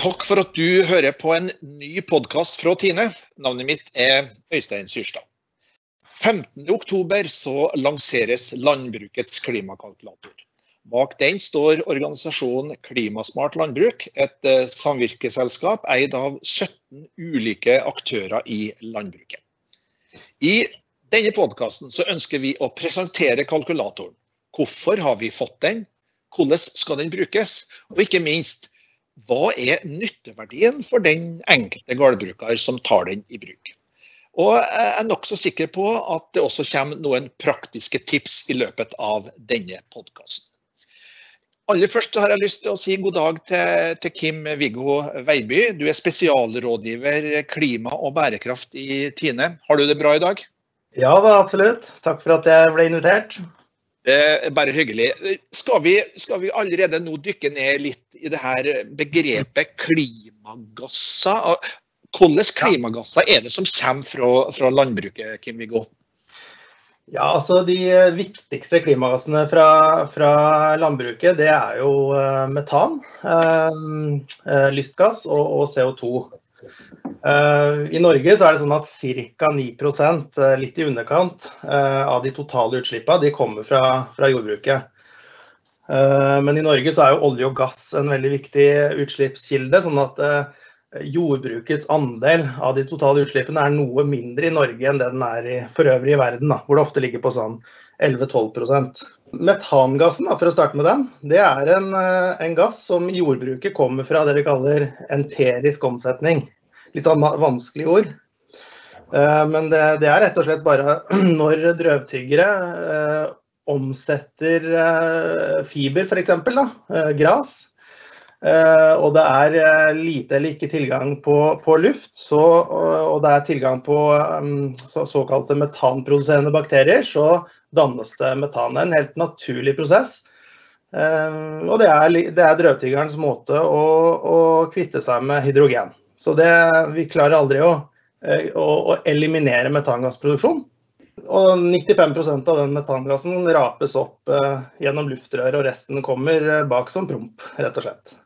Takk for at du hører på en ny podkast fra Tine. Navnet mitt er Øystein Syrstad. 15.10 så lanseres landbrukets klimakalkulator. Bak den står organisasjonen Klimasmart landbruk, et eh, samvirkeselskap eid av 17 ulike aktører i landbruket. I denne podkasten ønsker vi å presentere kalkulatoren. Hvorfor har vi fått den? Hvordan skal den brukes? Og ikke minst, hva er nytteverdien for den enkelte gårdbruker som tar den i bruk? Og jeg er nokså sikker på at det også kommer noen praktiske tips i løpet av denne podkasten. Aller først har jeg lyst til å si god dag til, til Kim Viggo Veiby. Du er spesialrådgiver klima og bærekraft i Tine. Har du det bra i dag? Ja da, absolutt. Takk for at jeg ble invitert. Er bare hyggelig. Skal vi, skal vi, allerede nå dykke ned litt i det her begrepet klimagasser? Hvilke klimagasser er det som kommer fra, fra landbruket, Kim Viggo? Ja, altså De viktigste klimagassene fra, fra landbruket det er jo uh, metan, uh, lystgass og, og CO2. Uh, I Norge så er det sånn at ca. 9 uh, litt i underkant, uh, av de totale utslippene de kommer fra, fra jordbruket. Men i Norge så er jo olje og gass en veldig viktig utslippskilde. sånn at jordbrukets andel av de totale utslippene er noe mindre i Norge enn det den er i, for øvrig i verden, da, hvor det ofte ligger på sånn 11-12% Metangassen, da, for å starte med den, det er en, en gass som jordbruket kommer fra det vi kaller enterisk omsetning litt sånn vanskelig ord. Eh, men det, det, er rett og slett bare når drøvtyggere eh, omsetter eh, fiber, f.eks., gras, og det er lite eller ikke tilgang på, på luft, så, og det er tilgang på så, såkalte metanproduserende bakterier, så dannes det metan. En helt naturlig prosess. og det er, det er drøvtyggerens måte å, å kvitte seg med hydrogen. Så det, vi klarer aldri å, eh, å, å eliminere metangassproduksjon. Og 95% av den metangassen rapes opp eh, gjennom luftrør, og resten kommer eh, bak som promp, rett og slett.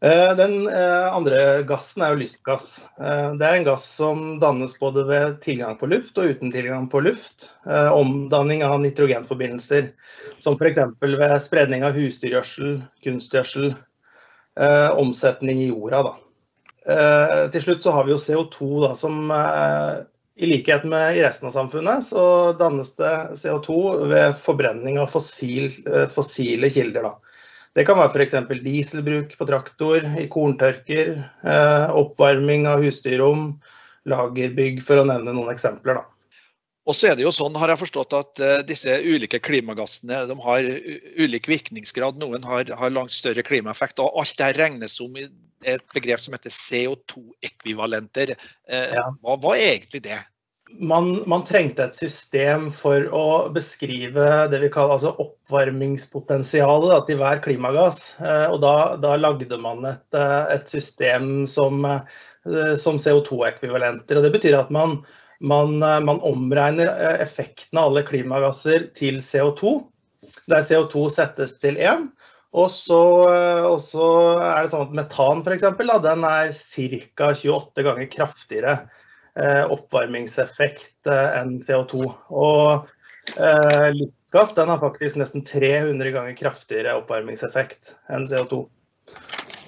Den andre gassen er jo lystgass. Det er en gass som dannes både ved tilgang på luft og uten tilgang på luft. Omdanning av nitrogenforbindelser, som f.eks. ved spredning av husdyrgjødsel, kunstgjødsel, omsetning i jorda. da. Eh, til slutt så har vi jo CO2 da, som eh, i likhet med i resten av samfunnet, så dannes det CO2 ved forbrenning av fossil, eh, fossile kilder. Da. Det kan være f.eks. dieselbruk på traktor, i korntørker, oppvarming av husdyrrom, lagerbygg, for å nevne noen eksempler. da. Og så er det jo sånn, har jeg forstått, at disse ulike klimagassene de har ulik virkningsgrad. Noen har, har, langt større klimaeffekt. og Alt det regnes om i et begrep som heter CO2-ekvivalenter. Uh, ja. hva var egentlig det? Man, man, trengte et system for å beskrive det vi kaller altså oppvarmingspotensialet til hver klimagass. Uh, og da, da, lagde man et, et system som, som CO2-ekvivalenter. og Det betyr at man man, eh, man, omregner eh, effekten av alle klimagasser til CO2, der CO2 settes til 1. Eh, og så er det sånn at metan f.eks. den er ca. 28 ganger kraftigere eh, oppvarmingseffekt eh, enn CO2. Og eh, lystgass den har faktisk nesten 300 ganger kraftigere oppvarmingseffekt enn CO2.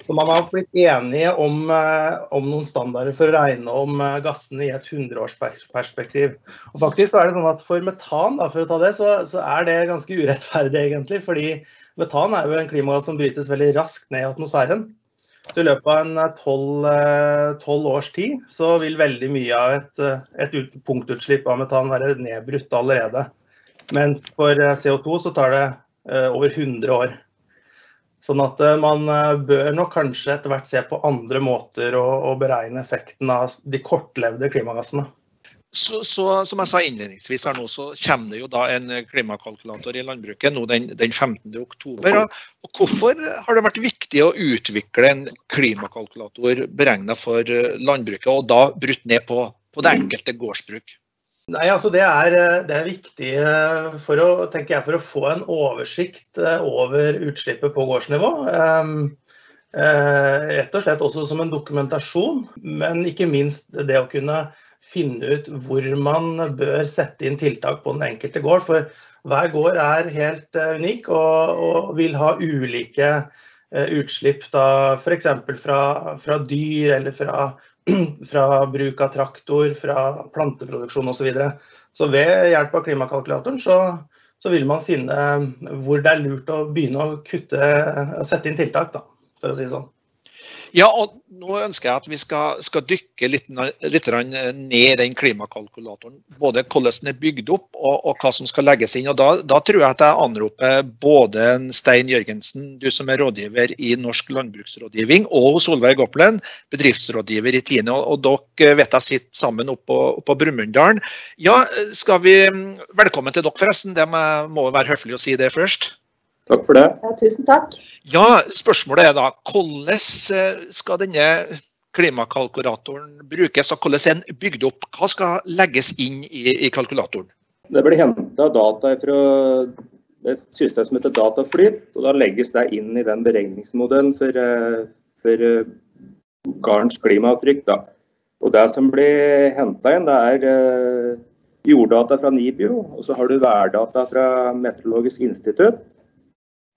Så man har blitt enige om, eh, om, noen standarder for å regne om gassene i et hundreårsperspektiv. Og faktisk er det sånn at For metan da, for å ta det, så, så, er det ganske urettferdig, egentlig. fordi metan er jo en klimagass som brytes veldig raskt ned i atmosfæren. Så I løpet av en eh, tolv års tid så vil veldig mye av et, et punktutslipp av metan være nedbrutt allerede. Mens for CO2 så tar det over 100 år. Sånn at eh, man eh, bør nok kanskje etter hvert se på andre måter å, å beregne effekten av de kortlevde klimagassene. Så, så, som jeg sa innledningsvis her nå, så kommer det jo da en klimakalkulator i landbruket nå den, den 15. oktober. Og, og hvorfor har det vært viktig å utvikle en klimakalkulator beregna for eh, landbruket, og da brutt ned på, på det enkelte gårdsbruk? Nei, altså det er, eh, det er viktig eh, for å, jeg, for å, få en oversikt over utslippet på gårdsnivå. rett og slett også som en dokumentasjon, men ikke minst det å kunne finne ut hvor man bør sette inn tiltak på den enkelte gård. For hver gård er helt unik og, og vil ha ulike utslipp, f.eks. Fra, fra dyr eller fra, fra bruk av traktor, fra planteproduksjon osv. Så, videre. så ved hjelp av klimakalkulatoren så, så, vil man finne hvor det er lurt å begynne å kutte, sette inn tiltak, da, for å si det sånn. Ja, og nå ønsker jeg at vi skal, skal dykke litt, litt, ned i den klimakalkulatoren. Både hvordan den er bygd opp og, og hva som skal legges inn. og da, da, tror jeg at jeg anroper både Stein Jørgensen, du som er rådgiver i Norsk landbruksrådgivning, og Solveig Opplen, bedriftsrådgiver i Tine. Og, og dere vet jeg sitter sammen oppe på, Brumunddal. Ja, skal vi Velkommen til dere, forresten. Det må være høflig å si det først. Takk for det. Ja, tusen takk. Ja, Spørsmålet er da hvordan eh, skal denne klimakalkulatoren brukes, og hvordan er den bygd opp? Hva skal legges inn i, i kalkulatoren? Det blir henta data fra et system som heter Dataflyt, og da legges det inn i den beregningsmodellen for, eh, for eh, gardens klimaavtrykk. Da. Og Det som blir henta inn, det er jorddata fra NIBIO, og så har du værdata fra Meteorologisk institutt.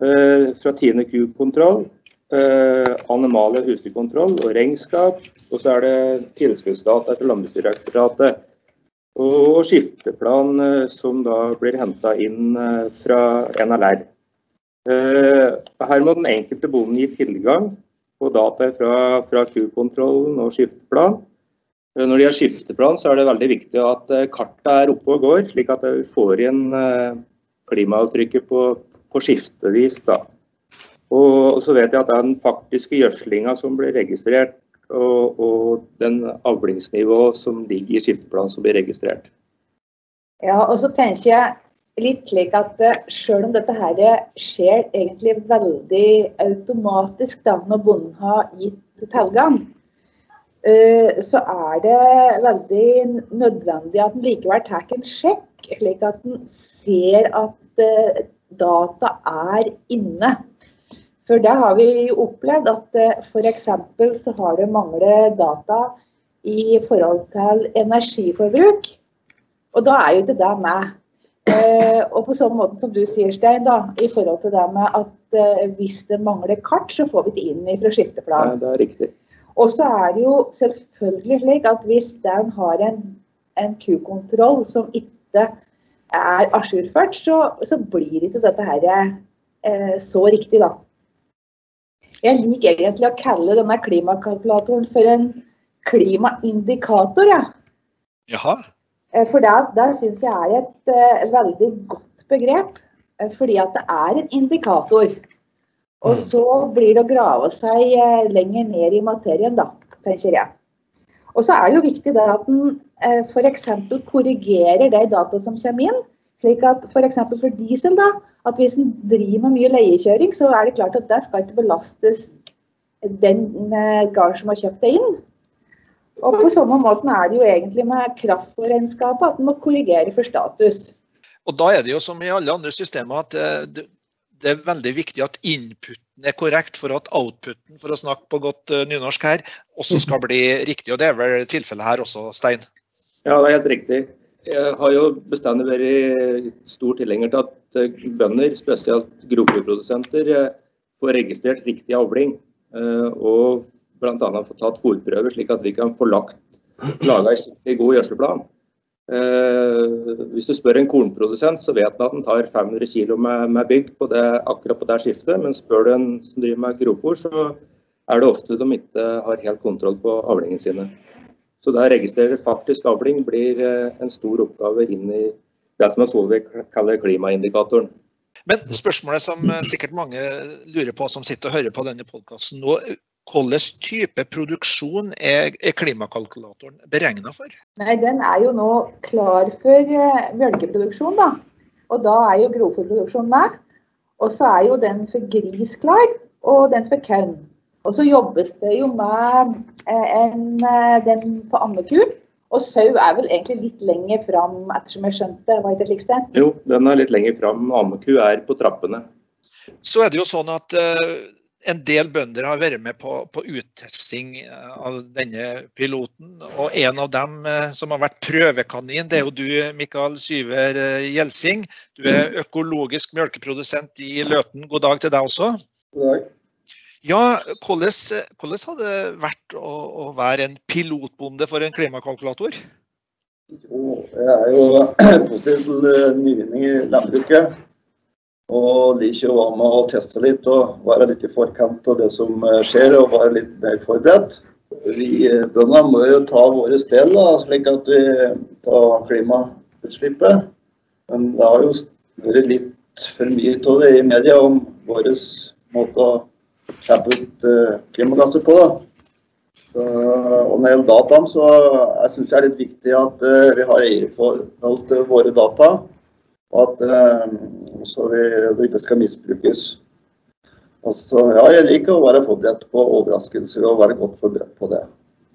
Eh, fra Tine Q-kontroll, eh, animale husdyrkontroll og regnskap. Og så er det tilskuddsdata etter Landbruksdirektoratet. Og skifteplan eh, som da blir henta inn fra NLR. Her må den enkelte bonden gi tilgang på data fra, fra Q-kontrollen og skifteplan. Når de har skifteplan, så er det veldig viktig at kartet er oppe og går, slik at vi får igjen klimaavtrykket på, på skiftevis. da. Og så vet jeg at den faktiske gjødslinga som blir registrert, og, og den avlingsnivået som ligger i skifteplanen som blir registrert. Ja, og så tenker jeg litt slik at sjøl selv om dette her skjer egentlig veldig automatisk da, når bonden har gitt tilgang, uh, så er det veldig nødvendig at en likevel tar en sjekk, slik at en ser at data er inne. For det har vi opplevd at eh, f.eks. så har det manglet data i forhold til energiforbruk. Og da er jo det det med. Eh, og på sånn måte som du sier, Stein, da, i forhold til det med at eh, hvis det mangler kart, så får vi det inn fra skifteplan. Ja, det er riktig. Og så er det jo selvfølgelig slik at hvis den har en, en Q-kontroll som ikke er ajourført, så, så, blir ikke dette her eh, så riktig, da. Jeg liker egentlig å kalle denne klimakalkulatoren for en klimaindikator, ja. Jaha. Eh, for det, det syns jeg er et uh, veldig godt begrep. Uh, fordi at det er en indikator. Og mm. så blir det å grave seg uh, lenger ned i materien, da, tenker jeg. Og så er det jo viktig det at en eh, f.eks. korrigerer de data som kommer inn. slik at F.eks. For, for diesel, da, at hvis en driver med mye leiekjøring, så er det klart at det skal ikke belastes den eh, gården som har kjøpt det inn. Og på samme måten er det jo egentlig med kraftregnskapet at en må korrigere for status. Og Da er det jo som i alle andre systemer at det, det er veldig viktig at inputen er korrekt for at outputen, for å snakke på godt uh, nynorsk her, også skal bli riktig. Og det er vel tilfellet her også, Stein? Ja, det er helt riktig. Jeg har jo bestandig vært stor tilhenger til at eh, bønder, spesielt grovfòrprodusenter, eh, får registrert riktig avling. Og bl.a. få tatt fòrprøver, slik at vi kan få lagt laga en god gjødselplan. Eh, hvis du spør en kornprodusent, så vet han at han tar 500 kg med, med bygg på det, akkurat på det skiftet. Men spør du en som driver med grovfòr, så er det ofte de ikke har helt kontroll på avlingene sine. Så det å registrere faktisk avling blir eh, en stor oppgave inn i det som Solveig kaller klimaindikatoren. Men spørsmålet som eh, sikkert mange lurer på som sitter og hører på denne podkasten nå, hvilken type produksjon er, klimakalkulatoren beregna for? Nei, Den er jo nå klar for mjølkeproduksjon, da. Og da er jo grovfòrproduksjon med. Og så er jo den for gris klar, og den for kønn. Og så jobbes det jo med uh, en, uh, den på ammeku. Og sau er vel egentlig litt lenger fram, ettersom jeg skjønte? var det slik sted? Jo, den er litt lenger fram. Ammeku er på trappene. Så er det jo sånn at en del bønder har vært med på, på uttesting av denne piloten. Og en av dem som har vært prøvekanin, det er jo du, Mikael Syver Gjelsing. Du er økologisk melkeprodusent i Løten. God dag til deg også. God dag. Ja, hvordan, hvordan har det vært å, å, være en pilotbonde for en klimakalkulator? Jo, jeg er jo positiv til nyvinning i landbruket. Og liker å være med og teste litt og være litt i forkant av det som skjer, og være litt mer forberedt. Vi bøndene må jo ta våre del, slik at vi tar klimautslippet. Men det har jo vært litt for mye av det i media om vår måte å slippe ut uh, klimagasser på. Da. Så, og når det gjelder dataen, så jeg det er litt viktig at vi har eierforhold til våre data. Og at uh, så vi, det ikke skal misbrukes. Og så, ja, jeg liker å være forberedt på overraskelser og være godt forberedt på det.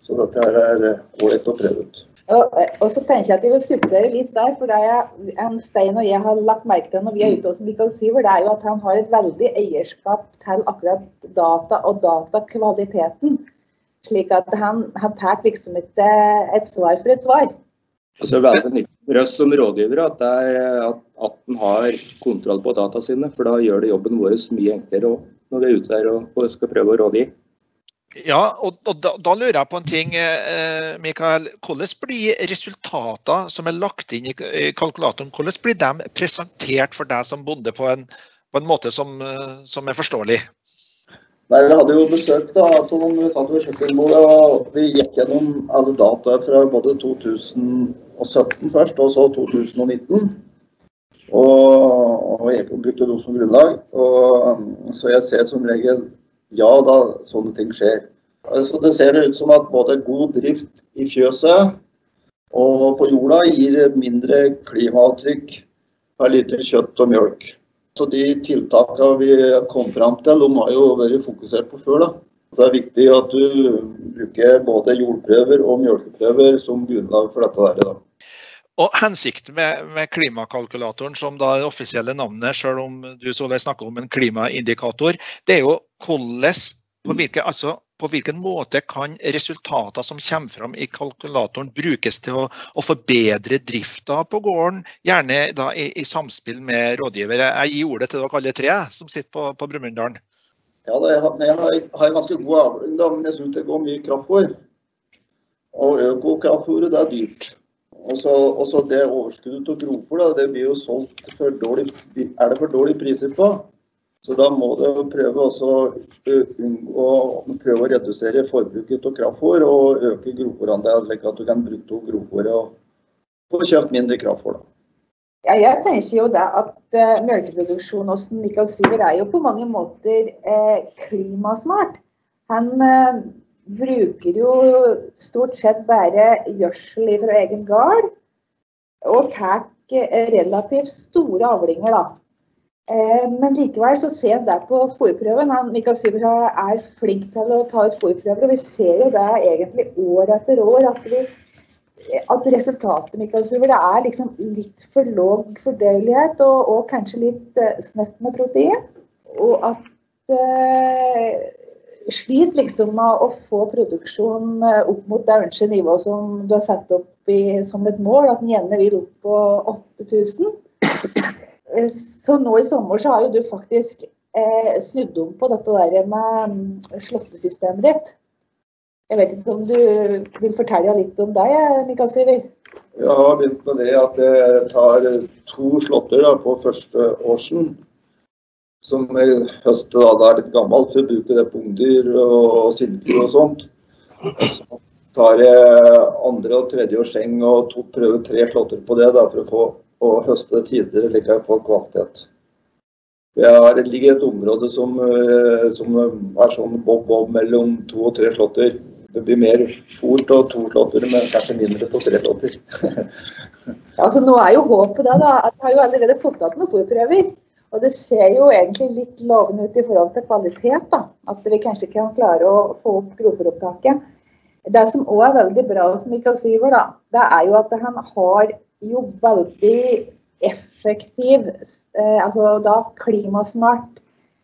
Så dette her er ålreit å prøve ut. Og, og, så tenker jeg at jeg vil supplere litt der, for det er en Stein og jeg har lagt merke til når vi er ute hos Michael Syver, det er jo at han har et veldig eierskap til akkurat data og datakvaliteten. Slik at han, han tar liksom ikke et svar for et svar. Altså, veldig nyttig for oss som rådgivere at, at, at en har kontroll på data sine, for da gjør det jobben vår mye enklere òg når vi er ute der og, og skal prøve å rådgi. Ja, og, og da, da, lurer jeg på en ting, eh, Mikael. Hvordan blir resultater som er lagt inn i, i kalkulatoren, hvordan blir de presentert for deg som bonde på en, på en måte som, eh, som, er forståelig? Nei, Vi hadde jo besøk da, satt ved kjøkkenbordet, og vi gikk gjennom alle data fra både 2017 først, og så 2019. Og, og brukte noe som grunnlag. Og, så jeg ser som regel ja da, sånne ting skjer. Så Det ser det ut som at både god drift i fjøset og på jorda gir mindre klimaavtrykk per liter kjøtt og mjølk. Så De tiltakene vi kom fram til, de har jo vært fokusert på før. da. Så Det er viktig at du bruker både jordprøver og mjølkeprøver som grunnlag for dette. Der, da. Og Hensikten med, med, klimakalkulatoren, som da det offisielle navnet, selv om du Solveig, snakker om en klimaindikator, det er jo hvordan, på, hvilke, altså, på hvilken måte kan resultater som kommer fram i kalkulatoren brukes til å, å forbedre drifta på gården, gjerne da i, i, samspill med rådgivere. Jeg gir ordet til dere alle tre som sitter på, på Brumunddal. Ja, jeg har, har ganske god avling, men jeg syns det går mye kraftfôr. Og økokraftfôret er dyrt. Og så det overskuddet til grovfôr, det blir jo solgt for dårlig, er det for dårlige priser på. Så da må du prøve, også, å, prøve å redusere forbruket av kraftfôr og øke grovfòrandelen, slik at du kan bruke grovfôret og få kjøpt mindre kraftfôr. Ja, jeg tenker jo da at uh, melkeproduksjon hos Mikael Syver er jo på mange måter uh, klimasmart. Han uh, bruker jo stort sett bare gjødsel fra egen gard. Og tar relativt store avlinger, da. Eh, men likevel så ser en der på fòrprøven. Mikael Syver er flink til å ta ut fòrprøver. Og vi ser jo det egentlig år etter år at, vi, at resultatet Mikael Syver, det er liksom litt for låg fordøyelighet og, og kanskje litt snøtt med protein. Og at sliter liksom med å få produksjonen eh, opp mot det ønskede nivået som du har satt opp i, som et mål, at den gjerne vil opp på 8000. Eh, så nå i sommer så har jo du faktisk eh, snudd om på dette der med mm, slåttesystemet ditt. Jeg vet ikke om du vil fortelle litt om deg, Mikael Syver? Jeg har begynt med det at jeg tar to slåtter på første årsen som i høst da, det er litt gammelt, for å bruke det på ungdyr og sildedyr og sånt. Og så tar jeg andre og tredje årsseng og to, prøver tre slåtter på det da, for å få å høste det tidligere, slik at jeg får kvalitet. Jeg ligger i et område som, eh, som er sånn bob-bob mellom to og tre slåtter. Det blir mer fôr til to slåtter, men kanskje mindre på tre slåtter. altså, nå er jo håpet det, da. Jeg har jo allerede fått tatt noen fôrprøver. Og det ser jo egentlig litt lovende ut i forhold til kvalitet. da, At vi kanskje kan klare å få opp grovfòropptaket. Det som òg er veldig bra hos Mikael Syver, da, det er jo at han har jo veldig effektiv, eh, altså da klimasmart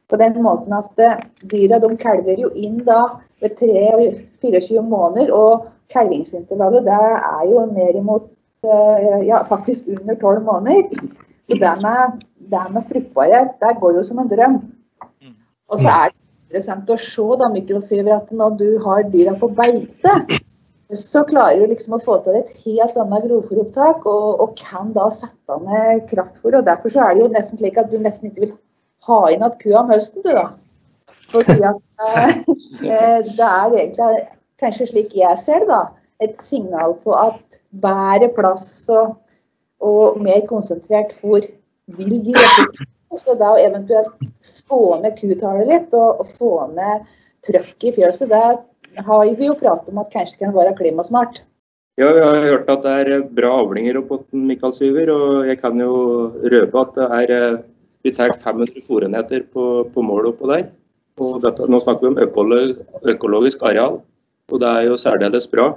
På den måten at eh, dyra de kalver jo inn da ved 3-24 måneder, og kalvingsintervallet det er jo ned imot eh, ja, faktisk under 12 måneder. Så det med, det med fruktbarhet, det går jo som en drøm. Og så er det interessant å se da, Mikkel at når du har dyra på beite, så klarer du liksom å få til et helt annet grovfòropptak og, og, kan da sette ned kraftfôr. og Derfor så er det jo nesten slik at du nesten ikke vil ha inn at kua om høsten, du da. Fordi at eh, det er egentlig, kanskje slik jeg ser det, da, et signal på at bedre plass og, og mer konsentrert fôr vil gi resultater. Så da eventuelt få ned kutallet litt og, få ned trøkket i fjøset, det har vi jo pratet om at kanskje kan være klimasmart. Ja, jeg har hørt at det er bra avlinger oppå Mikael Syver, og jeg kan jo røpe at det er eh, vi tar 500 fòrenheter på, på mål oppå der. Og dette, nå snakker vi om økologisk areal, og det er jo særdeles bra.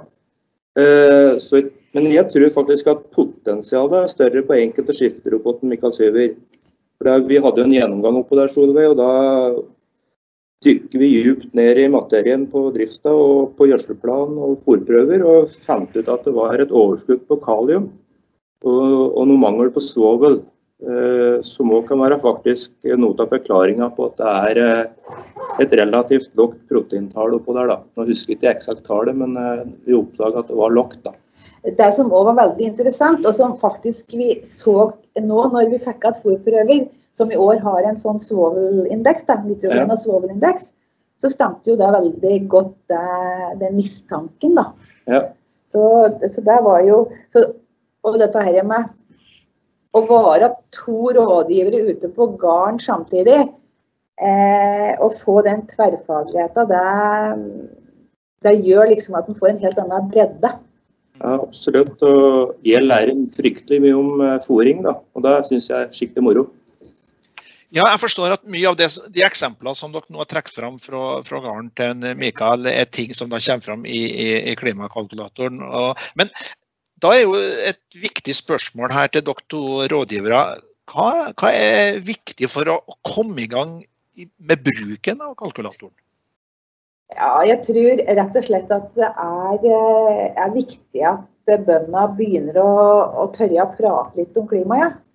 Eh, så, men jeg tror faktisk at potensialet er større på enkelte skifter enn Mikael Syver. For Vi hadde en gjennomgang oppå der, Solveig, og da dykker vi djupt ned i materien på drifta og på gjødselplan og fòrprøver, og fant ut at det var et overskudd på kalium og, og noe mangel på svovel. Eh, som òg kan være faktisk noe av forklaringa på at det er eh, et relativt lågt proteintall oppå der. da. Nå husker jeg ikke eksakt tallet, men eh, vi oppdaga at det var lågt. da. Det som òg var veldig interessant, og som faktisk vi så nå når vi fikk igjen fòrprøver, som i år har en sånn svovelindeks, nitrogen- og svovelindeks, så stemte jo det veldig godt det, den mistanken, da. Ja. Så, så det var jo så, Og dette her med å være to rådgivere ute på gården samtidig, eh, å få den tverrfagligheten, det, det gjør liksom at en får en helt annen bredde. Ja, absolutt. Og jeg lærer fryktelig mye om fòring, da. Og det syns jeg er skikkelig moro. Ja, jeg forstår at mye av det, de eksemplene som dere nå har trukket fram fra, fra gården til Mikael, er ting som da kommer fram i, i, i klimakalkulatoren. Og, men da er jo et viktig spørsmål her til dere to rådgivere. Hva, hva, er viktig for å komme i gang med bruken av kalkulatoren? Ja, jeg tror rett og slett at det er, eh, er viktig at bøndene begynner å, å, tørre å prate litt om klimaet. Ja.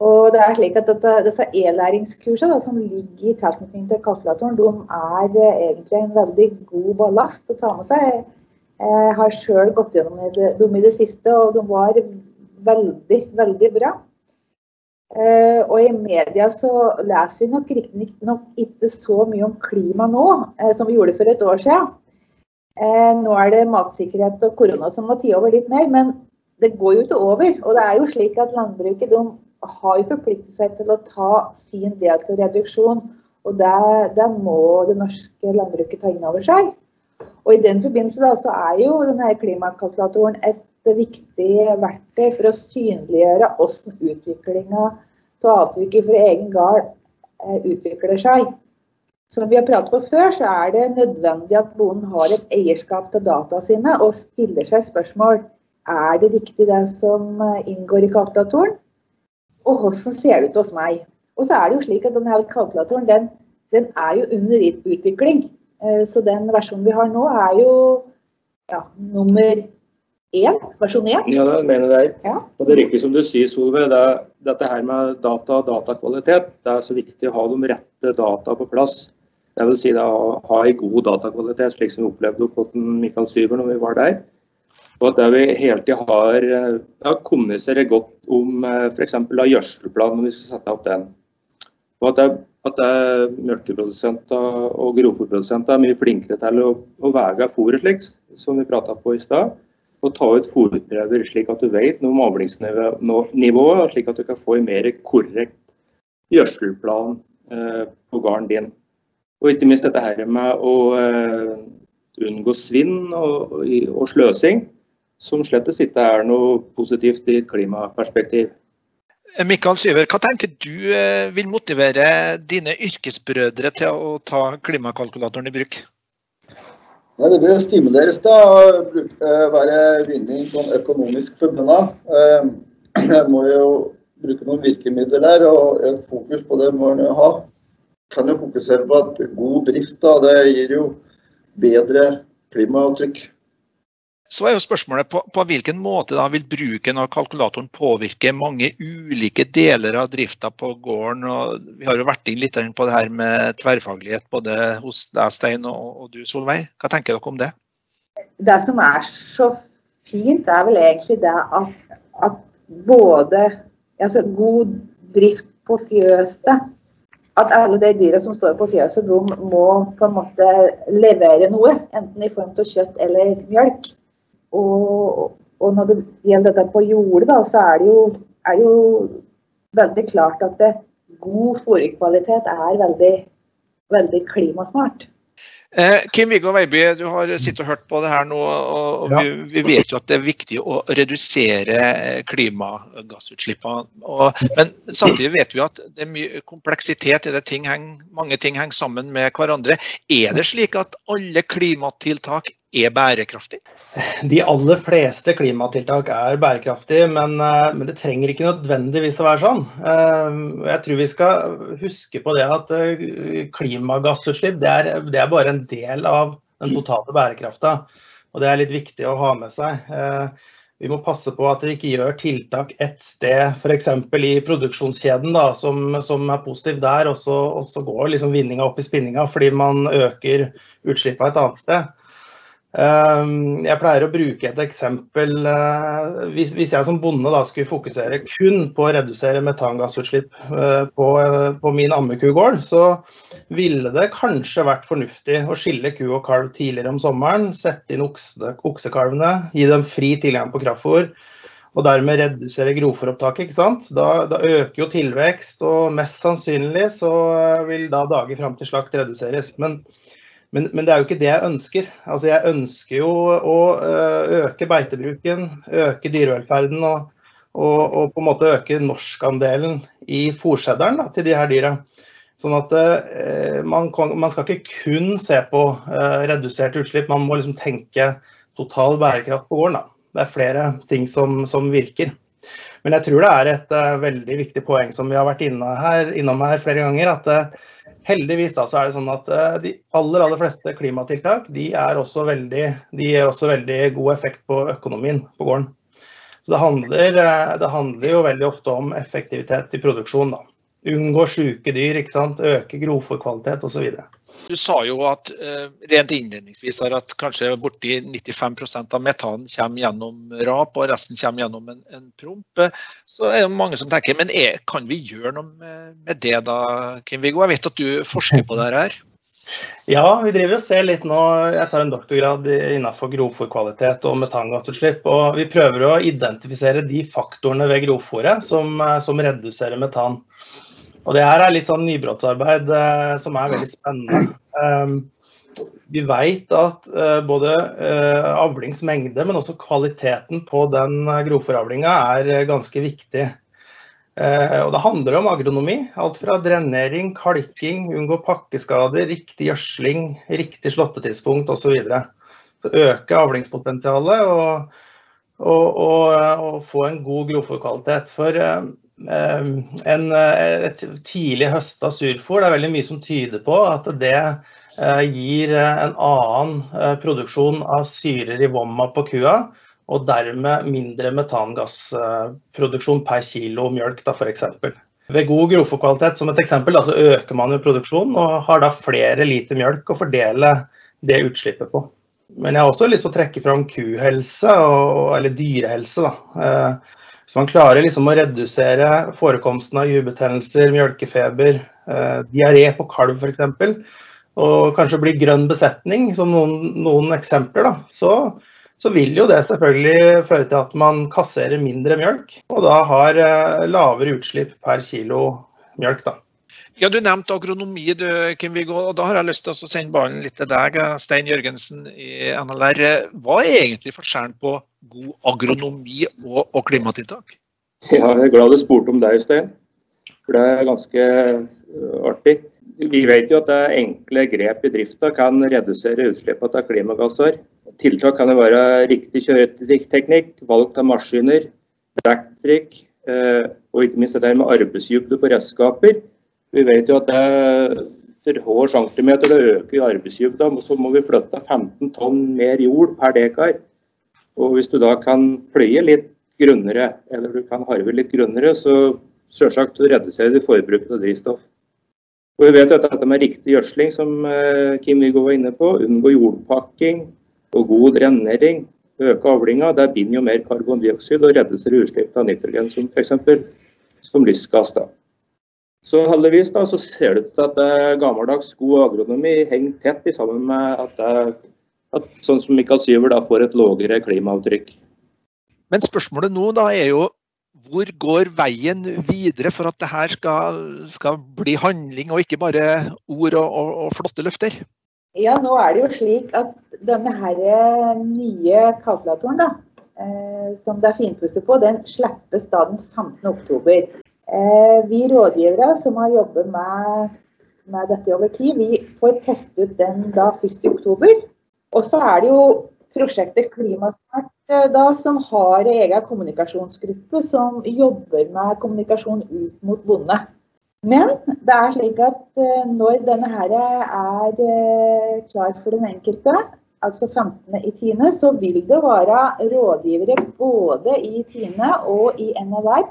Og det er slik at dette, Disse e-læringskursene som ligger i tilknytning til kalkulatoren, de er eh, egentlig en veldig god ballast å ta med seg. Jeg har sjøl gått gjennom dem i det siste, og de var veldig, veldig bra. Uh, og i media så leser vi nok riktignok ikke så mye om klima nå uh, som vi gjorde for et år siden. Uh, nå er det matsikkerhet og korona som må tie over litt mer, men det går jo ikke over. Og det er jo slik at landbruket de har jo forpliktet seg til å ta sin del til reduksjon. Og det, det, må det norske landbruket ta inn over seg. Og I den forbindelse da, så er jo denne klimakalkulatoren et viktig verktøy for å synliggjøre hvordan utviklinga av avtrykket for egen gard eh, utvikler seg. Som vi har pratet på før, så er det nødvendig at bonden har et eierskap til dataene sine og stiller seg spørsmål er det riktig det som eh, inngår i kalkulatoren og hvordan ser det ut hos meg. Og så er det jo slik at denne kalkulatoren den, den er jo under utvikling. Eh, så den versjonen vi har nå, er jo ja, nummer én, versjon 1. Ja, det mener jeg. Ja. Og det er riktig som du sier, Solveig. Det, dette her med data og datakvalitet, det er så viktig å ha de rette data på plass. Det vil si å ha en god datakvalitet, slik som vi opplevde på Mikael Syver når vi var der. Og at vi hele tida har ja, kommuniserer godt om eh, f.eks. gjødselplan når vi skal sette opp den. Og at, det, at det melkeprodusenter og grovfòrprodusenter er mye flinkere til å, å veie fôret slik, som vi prata på i stad. Og ta ut fòrprøver slik at du vet noe om avlingsnivået, slik at du kan få en mer korrekt gjødselplan eh, på gården din. Og ikke minst dette her med å eh, unngå svinn og, og, sløsing som slett ikke er noe positivt i et klimaperspektiv. Mikael Syver, hva tenker du eh, vil motivere dine yrkesbrødre til å ta klimakalkulatoren i bruk? Ja, det bør stimuleres da å eh, være vinning sånn økonomisk forbundet. Eh, jeg må jo bruke noen virkemidler der, og et fokus på det må en ha. kan jo fokusere på at god drift da, det gir jo bedre klimaavtrykk. Så er jo spørsmålet på, på hvilken måte da vil bruken av kalkulatoren påvirke mange ulike deler av drifta på gården. Og vi har jo vært inn litt på det her med tverrfaglighet både hos deg, Stein, og, og du, Solveig. Hva tenker dere om det? Det som er så fint, er vel egentlig det at, at både altså god drift på fjøset at alle de dyra som står på fjøset, de må på en måte levere noe. Enten i form av kjøtt eller mjølk. Og, og når det gjelder dette på jordet, da, så er det, jo, er det jo veldig klart at det, god fòrkvalitet er veldig, veldig klimasmart. Eh, Kim-Viggo Veiby, du har sittet og hørt på det her nå. og ja. vi, vi, vet jo at det er viktig å redusere klimagassutslippene. Og, men samtidig vet vi at det er mye kompleksitet i det. Ting heng, mange ting henger sammen med hverandre. Er det slik at alle klimatiltak er bærekraftige? De aller fleste klimatiltak er bærekraftige, men, eh, men, det trenger ikke nødvendigvis å være sånn. Eh, jeg tror vi skal huske på det at eh, klimagassutslipp det er, det er bare en del av den totale bærekrafta. Og det er litt viktig å ha med seg. Vi må passe på at vi ikke gjør tiltak ett sted, f.eks. i produksjonskjeden, da, som, som, er positiv der, og så, går liksom vinninga opp i spinninga fordi man øker utslippene et annet sted. Ehm, jeg pleier å bruke et eksempel. Eh, hvis, jeg som bonde da skulle fokusere kun på å redusere metangassutslipp eh, på, min ammekugård, så ville det kanskje vært fornuftig å skille ku og kalv tidligere om sommeren. Sette inn okse, oksekalvene, gi dem fri tilgang på kraftfôr. Og dermed redusere grovfòropptaket. Da, da øker jo tilvekst, og mest sannsynlig så vil da dager fram til slakt reduseres. Men men, men, det er jo ikke det jeg ønsker. Altså, jeg ønsker jo å eh, øke beitebruken, øke dyrevelferden og, og, og, på en måte øke norskandelen i fòrsedderen til de her dyra. Sånn at eh, man, man, skal ikke kun se på eh, redusert utslipp, man må liksom tenke total bærekraft på gården. Da. Det er flere ting som, som virker. Men jeg tror det er et uh, veldig viktig poeng som vi har vært inne her, innom her flere ganger. at uh, Heldigvis da, så er det sånn at eh, de aller aller fleste klimatiltak de, veldig, de gir også veldig god effekt på økonomien på gården. Så det handler, eh, det handler jo veldig ofte om effektivitet i produksjon. da. Unngå syke dyr, ikke sant? øke grovfòrkvalitet osv. Du sa jo at eh, rent innledningsvis at kanskje borti 95% av metanen kommer gjennom rap, og resten kommer gjennom en, en promp. Så er det mange som tenker men er, kan vi gjøre noe med, det da, Kim-Viggo? Jeg vet at du forsker på det her. Ja, vi driver og ser litt nå. Jeg tar en doktorgrad innenfor grovfòrkvalitet og metangassutslipp. og Vi prøver å identifisere de faktorene ved grovfòret som, som reduserer metan. Og det her er litt sånn nybrottsarbeid eh, som er veldig spennende. Um, vi vet at uh, både uh, avlingsmengde, men også kvaliteten på den uh, grovfòravlinga er uh, ganske viktig. Og Det handler om agronomi. Alt fra drenering, kalking, unngå pakkeskader, riktig gjødsling, riktig slåttetidspunkt osv. Øke avlingspotensialet og, og, og, og, få en god grovfòrkvalitet. For Eh, en, eh, et tidlig høsta surfòr. Det er veldig mye som tyder på at det eh, gir en annen produksjon av syrer i vomma på kua, og dermed mindre metangassproduksjon per kilo mjølk, f.eks. Ved god grovfòrkvalitet som et eksempel, altså så øker man jo produksjonen og har da flere liter mjølk å fordele det utslippet på. Men jeg har også lyst til å trekke fram kuhelse, og, eller dyrehelse. da. Så man klarer liksom å redusere forekomsten av juebetennelser, mjølkefeber, eh, diaré på kalv f.eks. Og kanskje bli grønn besetning, som noen, noen eksempler. Da. Så, så, vil jo det selvfølgelig føre til at man kasserer mindre mjølk, og da har eh, lavere utslipp per kilo mjølk. Da. Ja, Du nevnte agronomi, du, Kim Viggo. og Da har jeg lyst til å sende ballen litt til deg, Stein Jørgensen i NLR. Hva er egentlig forskjellen på god agronomi og, og, klimatiltak? Ja, Jeg er glad du spurte om det, Øystein. For det er ganske uh, artig. Vi vet jo at det enkle grep i drifta kan redusere utslippene av klimagasser. Tiltak kan være riktig kjøreteknikk, valg av maskiner, dekktrykk uh, og ikke minst det der med arbeidsdybde på redskaper vi vet jo at det, for hver centimeter det øker i arbeidsdybda, så må vi flytte 15 tonn mer jord per dekar. Og hvis du da kan pløye litt grunnere, eller du kan harve litt grunnere, så selvsagt reduserer du forbruket av drivstoff. Og vi vet at dette med riktig gjødsling, som eh, Kim Viggo var inne på, unngå jordpakking og god drenering, øke avlinga, det binder jo mer karbondioksid og reduserer utslipp av nitrogen, som f.eks. som lystgass. da. Så heldigvis da, så ser det ut til at det gammeldags god agronomi henger tett sammen med at, det, at sånn som Mikael Syver da får et lavere klimaavtrykk. Men spørsmålet nå da er jo hvor går veien videre for at det her skal, skal bli handling og ikke bare ord og, og, og, flotte løfter? Ja, nå er det jo slik at denne her nye kalkulatoren da, eh, som det er finpusset på, den slippes da den 15.10. Eh, vi rådgivere som har jobbet med, med, dette over tid, vi får teste ut den da først i oktober. Og så er det jo prosjektet Klimasmart eh, da, som har egen kommunikasjonsgruppe som jobber med kommunikasjon ut mot bonde. Men det er slik at eh, når denne her er klar for den enkelte, altså 15. i Tine, så vil det være rådgivere både i Tine og i NLR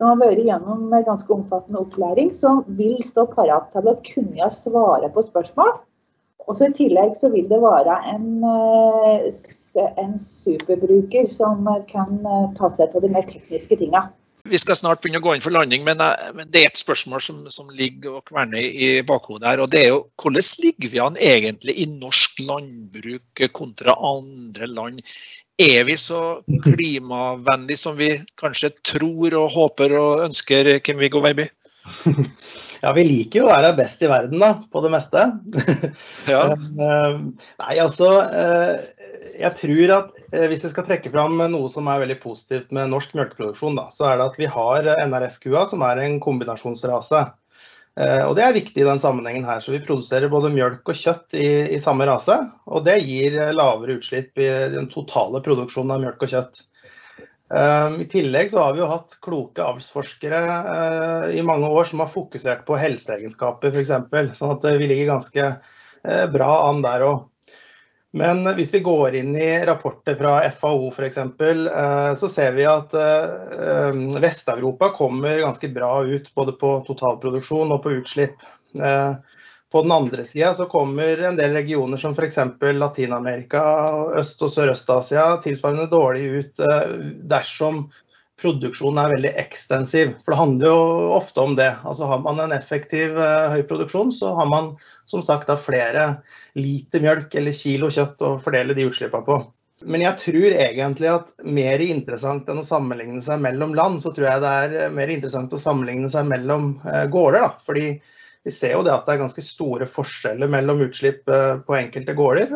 som har vært gjennom ganske omfattende opplæring, som vil stå parat til å kunne svare på spørsmål. Og så I tillegg så vil det være en, eh, en superbruker som kan eh, ta seg av de mer tekniske tingene. Vi skal snart begynne å gå inn for landing, men, eh, det er et spørsmål som, som ligger og kverner i bakhodet her. og det er jo Hvordan ligger vi an egentlig i norsk landbruk kontra andre land er vi så klimavennlige som vi kanskje tror og håper og ønsker, Kim-Viggo Veiby? Ja, vi liker jo å være best i verden, da, på det meste. Ja. Eh, nei, altså eh, Jeg tror at eh, hvis jeg skal trekke fram noe som er veldig positivt med norsk melkeproduksjon, da, så er det at vi har NRF-kua, som er en kombinasjonsrase. Og Det er viktig i den sammenhengen her. så Vi produserer både mjølk og kjøtt i, i samme rase. og Det gir lavere utslipp i den totale produksjonen av mjølk og kjøtt. Um, I tillegg så har vi jo hatt kloke avlsforskere uh, i mange år som har fokusert på helseegenskaper f.eks. Sånn at vi ligger ganske uh, bra an der òg. Men hvis vi går inn i rapporter fra FAO f.eks., eh, så ser vi at eh, Vest-Europa kommer ganske bra ut både på totalproduksjon og på utslipp. Eh, på den andre sida så kommer en del regioner som f.eks. Latin-Amerika, Øst- og Sørøst-Asia tilsvarende dårlig ut dersom produksjonen er veldig ekstensiv. For det handler jo ofte om det. Altså Har man en effektiv høy produksjon, så har man som sagt da flere liter mjølk eller kilo kjøtt å fordele de utslippene på. Men jeg tror egentlig at mer interessant enn å sammenligne seg mellom land, så tror jeg det er mer interessant å sammenligne seg mellom eh, gårder. da, fordi vi ser jo det at det er ganske store forskjeller mellom utslipp eh, på enkelte gårder.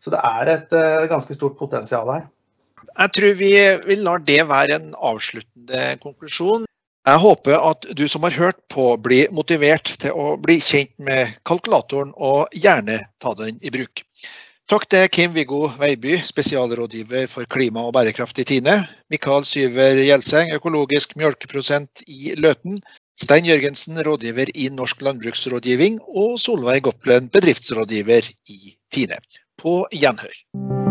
så det er et eh, ganske stort potensial her. Jeg tror vi, vi lar det være en avsluttende konklusjon. Jeg håper at du som har hørt på, blir motivert til å bli kjent med kalkulatoren, og gjerne ta den i bruk. Takk til Kim-Viggo Veiby, spesialrådgiver for klima og bærekraft i Tine. Mikael Syver Gjelseng, økologisk mjølkeprodusent i Løten. Stein Jørgensen, rådgiver i Norsk landbruksrådgivning. Og Solveig Gopplen, bedriftsrådgiver i Tine. På gjenhør.